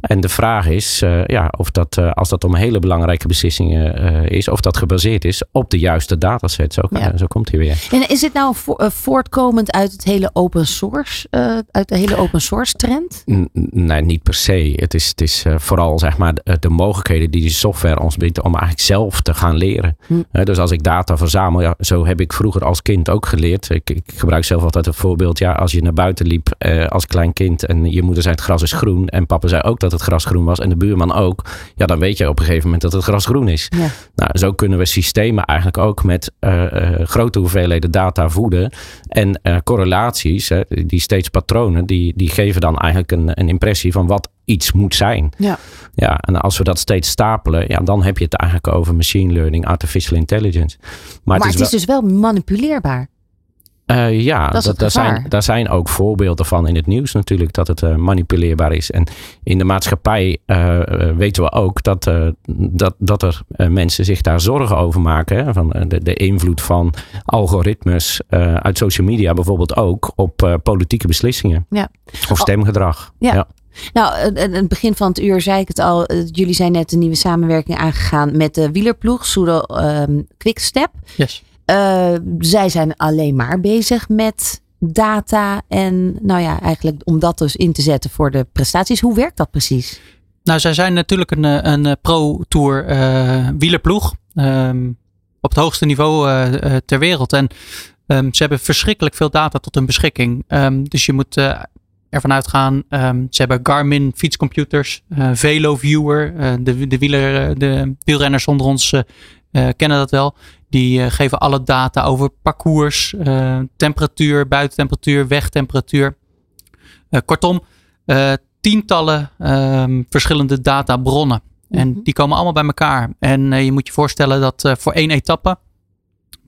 En de vraag is eh, ja, of dat, eh, als dat om hele belangrijke beslissingen eh, is, of dat gebaseerd is op de juiste dataset. Zo, Ja. zo komt hij weer. En is dit nou vo- voortkomend uit het hele open source, uit de hele open source trend? N- Nee, niet per se. Het is, het is vooral zeg maar, de, de mogelijkheden die die software ons biedt om eigenlijk zelf te gaan leren. Hm. Dus als ik data verzamel, ja, zo heb ik vroeger als kind ook geleerd. Ik, ik gebruik zelf altijd een voorbeeld. Ja, als je naar buiten liep als klein kind en je moeder zei het gras is groen en papa zei ook dat het gras groen was en de buurman ook. Ja, dan weet je op een gegeven moment dat het gras groen is. Ja. Nou, zo kunnen we systemen eigenlijk ook met eh, eh, grote hoeveelheden data voeden. En eh, correlaties, hè, die steeds patronen, die, die geven dan eigenlijk een, een impressie van wat iets moet zijn. Ja. Ja, en als we dat steeds stapelen, ja, dan heb je het eigenlijk over machine learning, artificial intelligence. Maar, Maar, het is wel, dus wel manipuleerbaar. Uh, ja, dat dat, daar, zijn, daar zijn ook voorbeelden van in het nieuws natuurlijk dat het uh, manipuleerbaar is. En in de maatschappij uh, weten we ook dat, dat, dat er mensen zich daar zorgen over maken. Hè, van de, de invloed van algoritmes uit social media bijvoorbeeld ook op politieke beslissingen. Ja. Of stemgedrag. ja. ja. Nou, aan het begin van het uur zei ik het al. Jullie zijn net een nieuwe samenwerking aangegaan met de wielerploeg, Soedo um, Quickstep. Yes. Uh, zij zijn alleen maar bezig met data en nou ja, eigenlijk om dat dus in te zetten voor de prestaties. Hoe werkt dat precies? Nou, zij zijn natuurlijk een, een pro-tour uh, wielerploeg. Um, op het hoogste niveau ter wereld. En um, ze hebben verschrikkelijk veel data tot hun beschikking. Um, dus je moet ervan uitgaan. ze hebben Garmin fietscomputers, Velo Viewer. de, de, wieler, de wielrenners onder ons kennen dat wel. Die uh, geven alle data over parcours, uh, temperatuur, buitentemperatuur, wegtemperatuur. Uh, kortom, tientallen um, verschillende databronnen. En mm -hmm. die komen allemaal bij elkaar. En je moet je voorstellen dat voor één etappe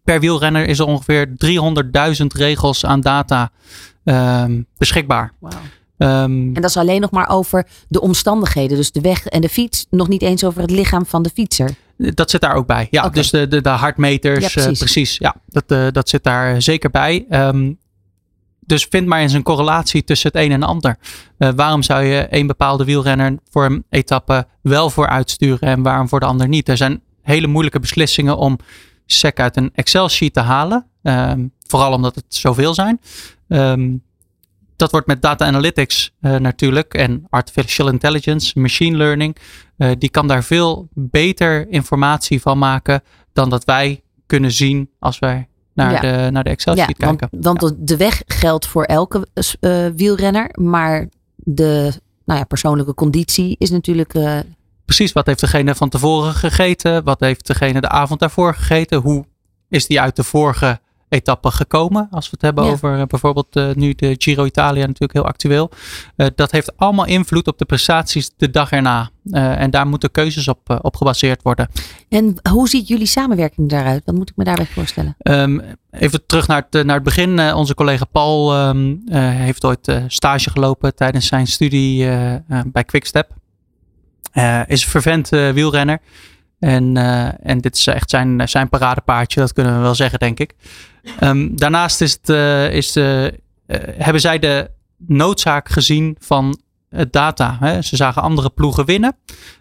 per wielrenner is er ongeveer 300.000 regels aan data um, beschikbaar. Wow. Um, en dat is alleen nog maar over de omstandigheden. Dus de weg en de fiets. Nog niet eens over het lichaam van de fietser. Dat zit daar ook bij. Ja, okay. dus de, de, de hartmeters. Ja, precies. Precies. Ja, dat, uh, dat zit daar zeker bij. Um, dus vind maar eens een correlatie tussen het een en het ander. Uh, waarom zou je een bepaalde wielrenner voor een etappe wel voor uitsturen en waarom voor de ander niet? Er zijn hele moeilijke beslissingen om SEC uit een Excel-sheet te halen. Um, vooral omdat het zoveel zijn. Um, dat wordt met data analytics uh, natuurlijk en artificial intelligence, machine learning. Uh, die kan daar veel beter informatie van maken dan dat wij kunnen zien als wij naar, ja. de, naar de Excel sheet ja, kijken. Want, want ja. de weg geldt voor elke uh, wielrenner, maar de nou ja, persoonlijke conditie is natuurlijk. Precies, wat heeft degene van tevoren gegeten? Wat heeft degene de avond daarvoor gegeten? Hoe is die uit de vorige etappe gekomen. Als we het hebben ja. over uh, bijvoorbeeld uh, nu de Giro Italia natuurlijk heel actueel. Uh, dat heeft allemaal invloed op de prestaties de dag erna. en daar moeten keuzes op, op gebaseerd worden. En hoe ziet jullie samenwerking daaruit? Wat moet ik me daarbij voorstellen? Um, even terug naar het, naar het begin. onze collega Paul um, heeft ooit stage gelopen tijdens zijn studie bij Quickstep. is een vervent wielrenner. En, uh, en dit is echt zijn, zijn paradepaardje, dat kunnen we wel zeggen, denk ik. Um, daarnaast is het, uh, is, uh, hebben zij de noodzaak gezien van data. Hè? Ze zagen andere ploegen winnen,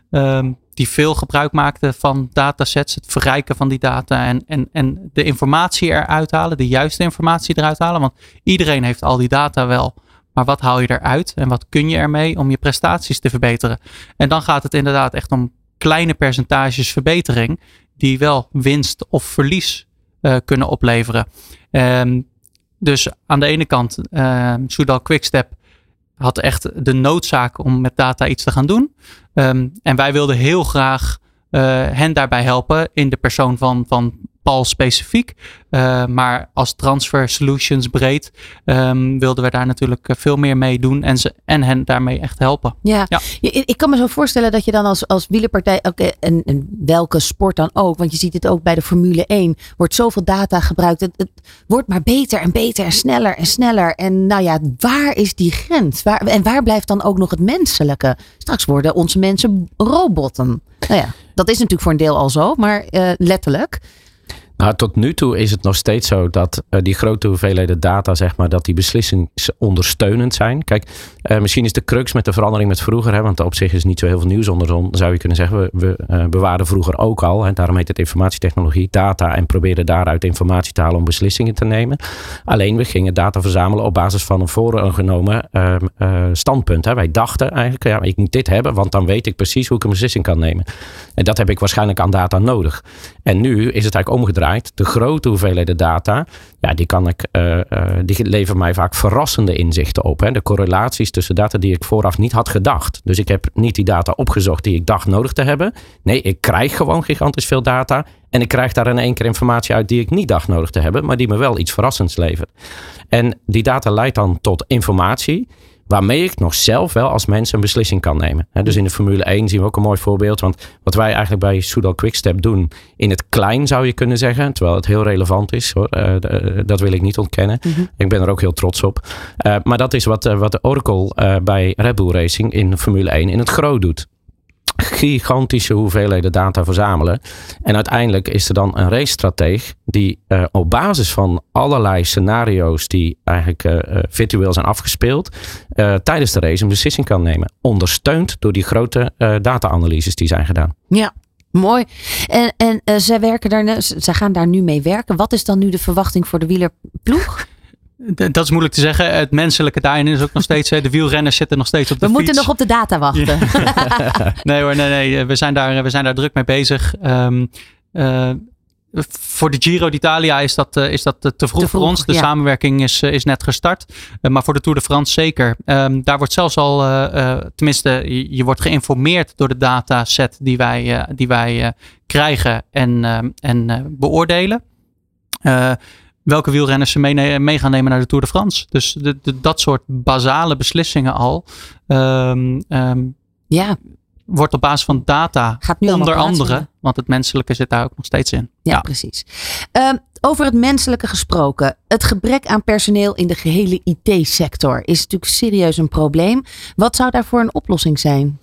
um, die veel gebruik maakten van datasets, het verrijken van die data en, en, en de informatie eruit halen, de juiste informatie eruit halen. Want iedereen heeft al die data wel. Maar wat haal je eruit en wat kun je ermee om je prestaties te verbeteren? En dan gaat het inderdaad echt om kleine percentages verbetering die wel winst of verlies uh, kunnen opleveren. Um, dus aan de ene kant, uh, Quickstep had echt de noodzaak om met data iets te gaan doen. Um, en wij wilden heel graag uh, hen daarbij helpen in de persoon van, van Paul specifiek. Uh, maar als transfer solutions breed um, wilden we daar natuurlijk veel meer mee doen en, ze, en hen daarmee echt helpen. Ja, ja. ik kan me zo voorstellen dat je dan als, als wielerpartij, okay, en, en welke sport dan ook, want je ziet het ook bij de Formule 1, wordt zoveel data gebruikt. Het, het wordt maar beter en beter en sneller en sneller. En nou ja, waar is die grens? Waar, en waar blijft dan ook nog het menselijke? Straks worden onze mensen robotten. Nou ja, dat is natuurlijk voor een deel al zo, maar uh, letterlijk. Nou, tot nu toe is het nog steeds zo dat uh, die grote hoeveelheden data, zeg maar, dat die beslissingsondersteunend zijn. Kijk, uh, misschien is de crux met de verandering met vroeger, hè, want op zich is niet zo heel veel nieuws onder zon, zou je kunnen zeggen. We, we uh, bewaarden vroeger ook al, en daarom heet het informatietechnologie, data en probeerden daaruit informatie te halen om beslissingen te nemen. Alleen we gingen data verzamelen op basis van een voorgenomen standpunt. Hè. Wij dachten eigenlijk, ja, ik moet dit hebben, want dan weet ik precies hoe ik een beslissing kan nemen. En dat heb ik waarschijnlijk aan data nodig. En nu is het eigenlijk omgedraaid de grote hoeveelheden data, ja, die, kan ik, uh, uh, die leveren mij vaak verrassende inzichten op. Hè. De correlaties tussen data die ik vooraf niet had gedacht. Dus ik heb niet die data opgezocht die ik dacht nodig te hebben. Nee, ik krijg gewoon gigantisch veel data. En ik krijg daar in één keer informatie uit die ik niet dacht nodig te hebben, maar die me wel iets verrassends levert. En die data leidt dan tot informatie Waarmee ik nog zelf wel als mens een beslissing kan nemen. Dus in de Formule 1 zien we ook een mooi voorbeeld. Want wat wij eigenlijk bij Soudal Quickstep doen, in het klein zou je kunnen zeggen. Terwijl het heel relevant is. Hoor. Eh, d- dat wil ik niet ontkennen. Ik ben er ook heel trots op. Eh, maar dat is wat, eh, wat de Oracle eh, bij Red Bull Racing in Formule 1 in het groot doet gigantische hoeveelheden data verzamelen. En uiteindelijk is er dan een racestrateeg die eh, op basis van allerlei scenario's die eigenlijk eh, eh, virtueel zijn afgespeeld, tijdens de race een beslissing kan nemen. Ondersteund door die grote data-analyses die zijn gedaan. Ja, mooi. En, en zij, werken daar, zij gaan daar nu mee werken. Wat is dan nu de verwachting voor de wielerploeg? Dat is moeilijk te zeggen. Het menselijke daarin is ook nog steeds. De wielrenners zitten nog steeds op de We fiets. moeten nog op de data wachten. [laughs] Nee hoor, nee, nee. We zijn daar, we zijn daar druk mee bezig. Ehm, eh, voor de Giro d'Italia is dat, eh, is dat eh, te vroeg Te voor ons. De ja. samenwerking is, eh, is net gestart. Eh, maar voor de Tour de France zeker. Ehm, daar wordt zelfs al, eh, eh, tenminste, je, je wordt geïnformeerd door de dataset die wij, eh, die wij eh, krijgen en, ehm, en eh, beoordelen. Welke wielrenners ze mee, mee gaan nemen naar de Tour de France. Dus de, de- dat soort basale beslissingen al. ehm, ehm, ja, wordt op basis van data Gaat nu onder andere, want het menselijke zit daar ook nog steeds in. ja, precies. Ehm, over het menselijke gesproken. Het gebrek aan personeel in de gehele IT-sector is natuurlijk serieus een probleem. Wat zou daarvoor een oplossing zijn?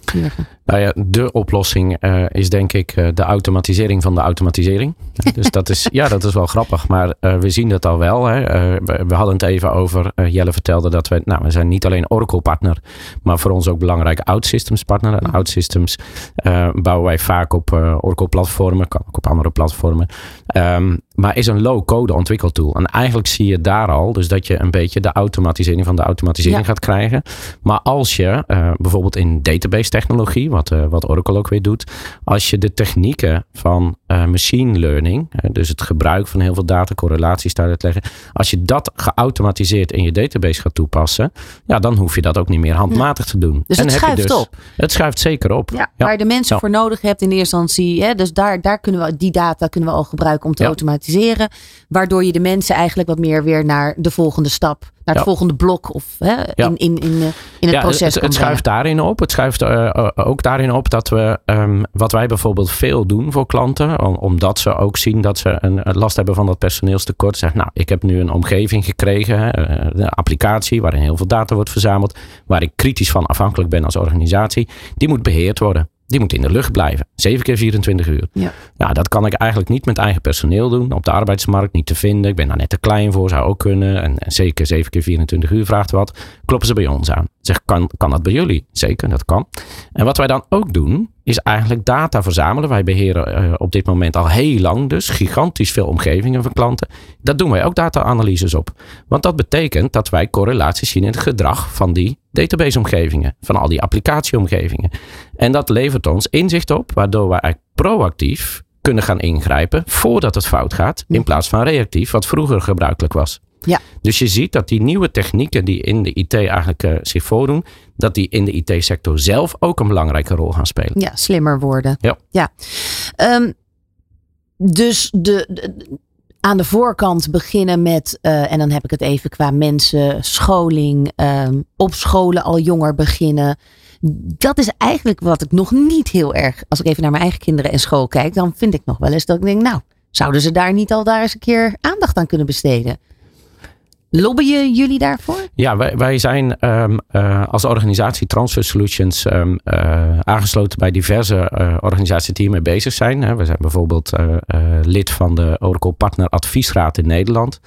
Nou ja, de oplossing eh, is denk ik eh, de automatisering van de automatisering. [laughs] Dus dat is, ja, dat is wel grappig, maar eh, we zien dat al wel. Hè. Eh, we, we hadden het even over, eh, Jelle vertelde dat we, nou, we zijn niet alleen Oracle partner, maar voor ons ook belangrijk OutSystems partner. En OutSystems eh, bouwen wij vaak op eh, Oracle platformen, kan ook op andere platformen. Ehm, maar is een low-code ontwikkeltool. En eigenlijk zie je daar al, dus dat je een beetje de automatisering van de automatisering Ja. gaat krijgen. Maar als je eh, bijvoorbeeld in database technologie, wat, eh, wat Oracle ook weer doet, als je de technieken van eh, machine learning, dus het gebruik van heel veel data, correlaties daar te leggen, als je dat geautomatiseerd in je database gaat toepassen, ja, dan hoef je dat ook niet meer handmatig te doen. Dus En het schuift op. Het schuift zeker op. Ja, waar de mensen voor nodig hebt in eerste instantie. Hè, dus daar, daar kunnen we die data kunnen we al gebruiken om te Ja. automatiseren. Waardoor je de mensen eigenlijk wat meer weer naar de volgende stap, naar het volgende blok of hè, in, in, in, eh, in het proces het, het schuift daarin op. Het schuift eh, eh, ook daarin op dat we, ehm, wat wij bijvoorbeeld veel doen voor klanten, om- omdat ze ook zien dat ze een, een last hebben van dat personeelstekort. Zeg, nou, ik heb nu een omgeving gekregen, hè, een applicatie waarin heel veel data wordt verzameld, waar ik kritisch van afhankelijk ben als organisatie. Die moet beheerd worden. Die moet in de lucht blijven. 7 keer 24 uur. Ja. Nou, dat kan ik eigenlijk niet met eigen personeel doen. Op de arbeidsmarkt niet te vinden. Ik ben daar net te klein voor. Zou ook kunnen. En, en zeker 7 keer 24 uur vraagt wat. Kloppen ze bij ons aan. Zeg, kan, kan dat bij jullie? Zeker, dat kan. En wat wij dan ook doen, is eigenlijk data verzamelen. Wij beheren eh, op dit moment al heel lang dus gigantisch veel omgevingen van klanten. Daar doen wij ook data-analyses op. Want dat betekent dat wij correlaties zien in het gedrag van die database-omgevingen. Van al die applicatieomgevingen. En dat levert ons inzicht op, waardoor wij eigenlijk proactief kunnen gaan ingrijpen voordat het fout gaat. In plaats van reactief, wat vroeger gebruikelijk was. Ja. Dus je ziet dat die nieuwe technieken die in de IT eigenlijk eh, zich voordoen, dat die in de IT-sector zelf ook een belangrijke rol gaan spelen. Ja, slimmer worden. Ja. Ehm, dus de, de- aan de voorkant beginnen met, eh, en dan heb ik het even qua mensen, scholing, ehm, op scholen al jonger beginnen. Dat is eigenlijk wat ik nog niet heel erg, als ik even naar mijn eigen kinderen en school kijk, dan vind ik nog wel eens dat ik denk, nou, zouden ze daar niet al daar eens een keer aandacht aan kunnen besteden? Lobbyen jullie daarvoor? Ja, wij, wij zijn ehm, eh, als organisatie Transfer Solutions ehm, eh, aangesloten bij diverse eh, organisaties die hiermee bezig zijn. Hè. We zijn bijvoorbeeld lid van de Oracle Partner Adviesraad in Nederland.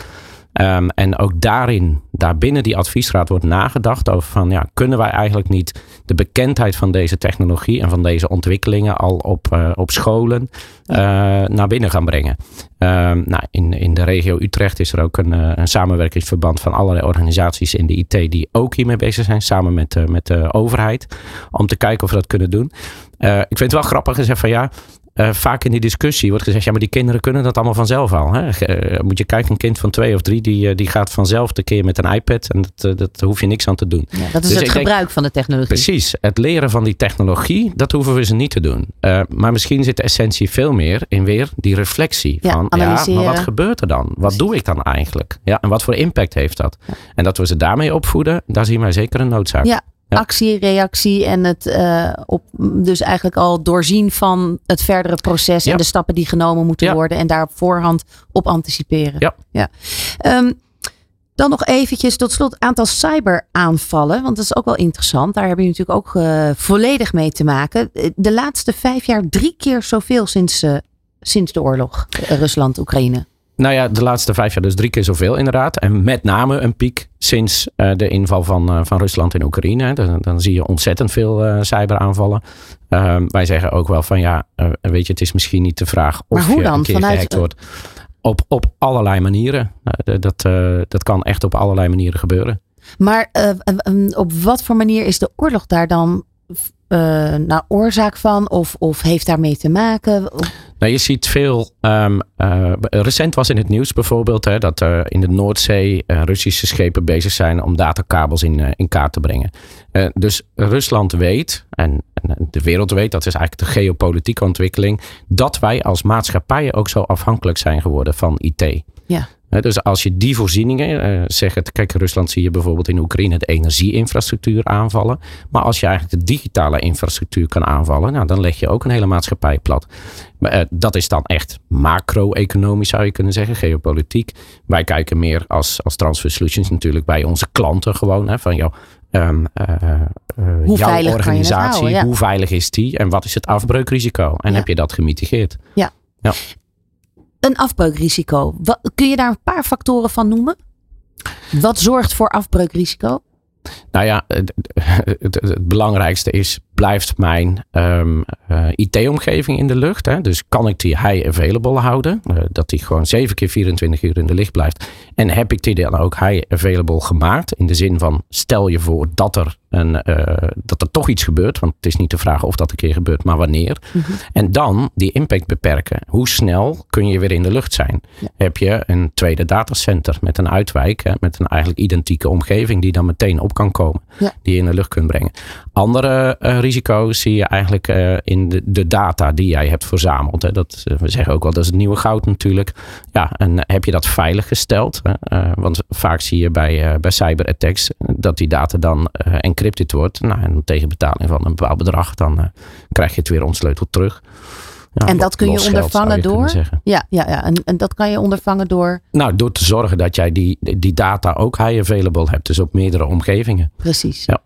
Ehm, en ook daarin, daarbinnen die adviesraad wordt nagedacht over van ja, kunnen wij eigenlijk niet de bekendheid van deze technologie en van deze ontwikkelingen al op, eh, op scholen eh, naar binnen gaan brengen. Ehm, nou, in, in de regio Utrecht is er ook een, eh, een samenwerkingsverband van allerlei organisaties in de IT die ook hiermee bezig zijn, samen met, met de overheid, om te kijken of we dat kunnen doen. Ik vind het wel grappig gezegd van ja, eh, vaak in die discussie wordt gezegd, ja, maar die kinderen kunnen dat allemaal vanzelf al. Hè? Eh, moet je kijken, een kind van twee of drie, die, eh, die gaat vanzelf de keer met een iPad en dat, dat hoef je niks aan te doen. Ja, dat is Dus het denk- gebruik van de technologie. Precies, het leren van die technologie, dat hoeven we ze niet te doen. Eh, maar misschien zit de essentie veel meer in weer die reflectie Ja, van, ja, maar wat gebeurt er dan? Wat doe ik dan eigenlijk? Ja, en wat voor impact heeft dat? En dat we ze daarmee opvoeden, daar zien wij zeker een noodzaak. Ja. Ja. Actie, reactie en het eh, op, dus eigenlijk al doorzien van het verdere proces Ja. en de stappen die genomen moeten Ja. worden en daar op voorhand op anticiperen. Ja. Ehm, dan nog eventjes tot slot aantal cyberaanvallen, want dat is ook wel interessant. Daar hebben jullie natuurlijk ook eh, volledig mee te maken. De laatste vijf jaar drie keer zoveel sinds, eh, sinds de oorlog Rusland-Oekraïne. Nou ja, de laatste vijf jaar dus drie keer zoveel inderdaad. En met name een piek sinds eh, de inval van, eh, van Rusland in Oekraïne. Dan, dan zie je ontzettend veel eh, cyberaanvallen. Ehm, wij zeggen ook wel van ja, weet je, het is misschien niet de vraag of je dan? een keer Vanuit- gehackt wordt. Op, op allerlei manieren. Eh, dat, dat kan echt op allerlei manieren gebeuren. Maar eh, eh, eh, op wat voor manier is de oorlog daar dan nou, oorzaak van? Of, of heeft daarmee te maken? Nou, je ziet veel. ehm, eh, recent was in het nieuws bijvoorbeeld hè, dat er in de Noordzee eh, Russische schepen bezig zijn om datakabels in, eh, kaart te brengen. Dus Rusland weet, en, en de wereld weet, dat is eigenlijk de geopolitieke ontwikkeling, dat wij als maatschappijen ook zo afhankelijk zijn geworden van IT. Ja. Dus als je die voorzieningen, eh zeg het, kijk, Rusland zie je bijvoorbeeld in Oekraïne de energieinfrastructuur aanvallen. Maar als je eigenlijk de digitale infrastructuur kan aanvallen, nou, dan leg je ook een hele maatschappij plat. Maar, eh, dat is dan echt macro-economisch, zou je kunnen zeggen, geopolitiek. Wij kijken meer als, als Transfer Solutions natuurlijk bij onze klanten gewoon. Hè, van jou, ehm, eh, Hoe jouw veilig organisatie, houden, ja. hoe veilig is die en wat is het afbreukrisico? En Ja. heb je dat gemitigeerd? Een afbreukrisico. Wat, kun je daar een paar factoren van noemen? Wat zorgt voor afbreukrisico? Nou ja, het, belangrijkste is, blijft mijn ehm, eh, IT-omgeving in de lucht? Hè? Dus kan ik die high available houden? Eh, dat die gewoon 7 keer 24 uur in de lucht blijft. En heb ik die dan ook high available gemaakt? In de zin van, stel je voor dat er, een, eh, dat er toch iets gebeurt. Want het is niet de vraag of dat een keer gebeurt, maar wanneer. En dan die impact beperken. Hoe snel kun je weer in de lucht zijn? Heb je een tweede datacenter met een uitwijk, hè, met een eigenlijk identieke omgeving die dan meteen op kan komen, Ja. die je in de lucht kunt brengen. Andere eh, risico's zie je eigenlijk eh, in de, de data die jij hebt verzameld. Hè. Dat, we zeggen ook wel, dat is het nieuwe goud natuurlijk. Ja, en heb je dat veilig gesteld? Hè? Want vaak zie je bij, bij cyberattacks dat die data dan eh, encrypted wordt. Nou, en tegen betaling van een bepaald bedrag, dan eh, krijg je het weer ontsleuteld terug. Ja, En dat kun je ondervangen door? Ja, ja, ja. En, en dat kan je ondervangen door. Nou, door te zorgen dat jij die, die data ook high available hebt. Dus op meerdere omgevingen. Precies. Ja.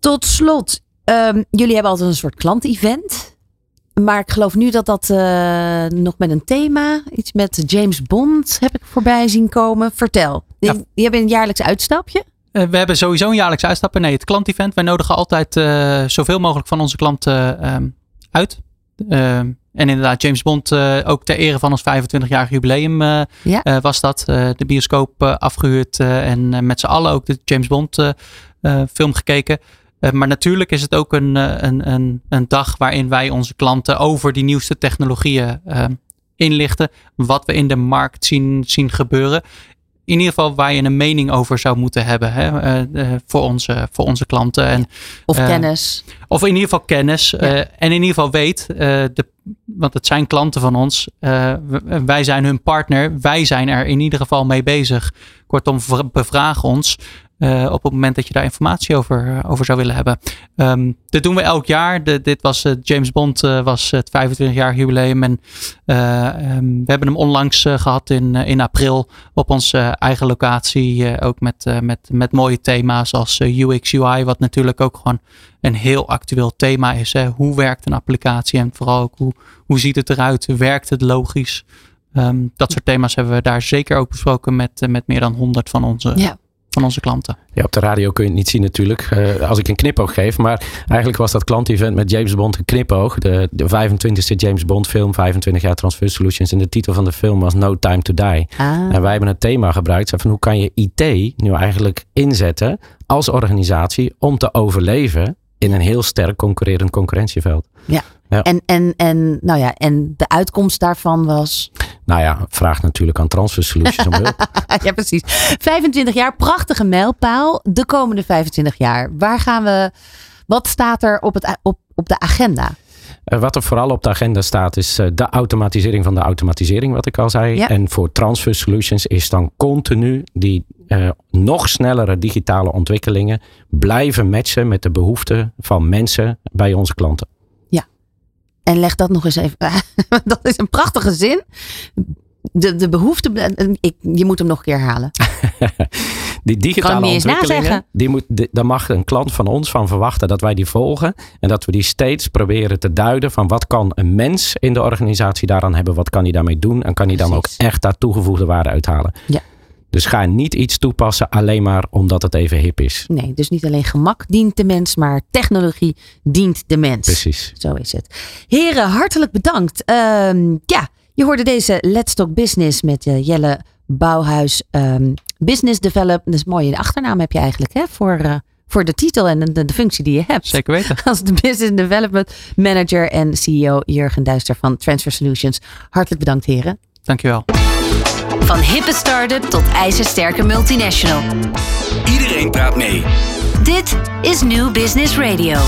Tot slot, ehm, jullie hebben altijd een soort klantevent. Maar ik geloof nu dat dat eh, nog met een thema, iets met James Bond heb ik voorbij zien komen. Vertel. Die, Ja. die hebben een jaarlijks uitstapje. Eh, we hebben sowieso een jaarlijks uitstappen. Nee, het klantevent. Wij nodigen altijd eh, zoveel mogelijk van onze klanten ehm, uit. Ehm, en inderdaad, James Bond, eh, ook ter ere van ons 25-jarig jubileum eh, Ja. eh, was dat. Eh, de bioscoop eh, afgehuurd eh, en eh, met z'n allen ook de James Bond eh, eh, film gekeken. Eh, maar natuurlijk is het ook een, eh, een, een, een dag waarin wij onze klanten over die nieuwste technologieën ehm, inlichten. Wat we in de markt zien, zien gebeuren in ieder geval waar je een mening over zou moeten hebben hè, eh, eh, voor, onze, voor onze klanten. En, Of Eh, kennis. Of in ieder geval kennis. en in ieder geval weet, de, want het zijn klanten van ons. wij zijn hun partner. Wij zijn er in ieder geval mee bezig. Kortom, bevraag ons. Eh, op het moment dat je daar informatie over, eh, over zou willen hebben. Ehm, dit doen we elk jaar. Dit was eh, James Bond was het 25-jarig jubileum. En eh, ehm, we hebben hem onlangs eh, gehad in, in april op onze eigen locatie. ook met, met, met mooie thema's als UX, UI. Wat natuurlijk ook gewoon een heel actueel thema is. Hoe werkt een applicatie en vooral ook hoe, hoe ziet het eruit? Werkt het logisch? Ehm, dat soort thema's hebben we daar zeker ook besproken met, met meer dan 100 van onze. Van onze klanten. Ja, op de radio kun je het niet zien natuurlijk. eh, als ik een knipoog geef. Maar eigenlijk was dat klantevent met James Bond een knipoog. De, de 25e James Bond film. 25 jaar Transfer Solutions. En de titel van de film was No Time to Die. Ah, En wij hebben het thema gebruikt van hoe kan je IT nu eigenlijk inzetten als organisatie om te overleven in een heel sterk concurrerend concurrentieveld. Ja. Ja. En, en, en, nou ja, en de uitkomst daarvan was. Nou ja, vraag natuurlijk aan Transfer Solutions om hulp. [laughs] ja, precies. 25 jaar, prachtige mijlpaal. De komende 25 jaar. Waar gaan we. Wat staat er op, het, op, op de agenda? Eh, wat er vooral op de agenda staat is eh, de automatisering van de automatisering, wat ik al zei. Ja. En voor Transfer Solutions is dan continu die eh, nog snellere digitale ontwikkelingen blijven matchen met de behoeften van mensen bij onze klanten. En leg dat nog eens even. [laughs] dat is een prachtige zin. De, de behoefte. Ik, je moet hem nog een keer herhalen. Die digitale ontwikkelingen, die moet, die, daar mag een klant van ons van verwachten dat wij die volgen. En dat we die steeds proberen te duiden van wat kan een mens in de organisatie daaraan hebben. Wat kan hij daarmee doen? En kan hij dan ook echt daar toegevoegde waarde uithalen? Ja. Dus ga niet iets toepassen alleen maar omdat het even hip is. Nee, dus niet alleen gemak dient de mens, maar technologie dient de mens. Precies. Zo is het. Heren, hartelijk bedankt. Ehm, ja, je hoorde deze Let's Talk Business met eh, Jelle Bouwhuis. ehm, business Develop. Dat is mooi. De achternaam heb je eigenlijk hè, voor, eh, voor de titel en de, de functie die je hebt. Zeker weten. [laughs] Als de Business Development Manager en CEO Jurgen Duister van Transfer Solutions. Hartelijk bedankt, heren. Dankjewel. Van hippe start-up tot ijzersterke multinational. Iedereen praat mee. Dit is New Business Radio.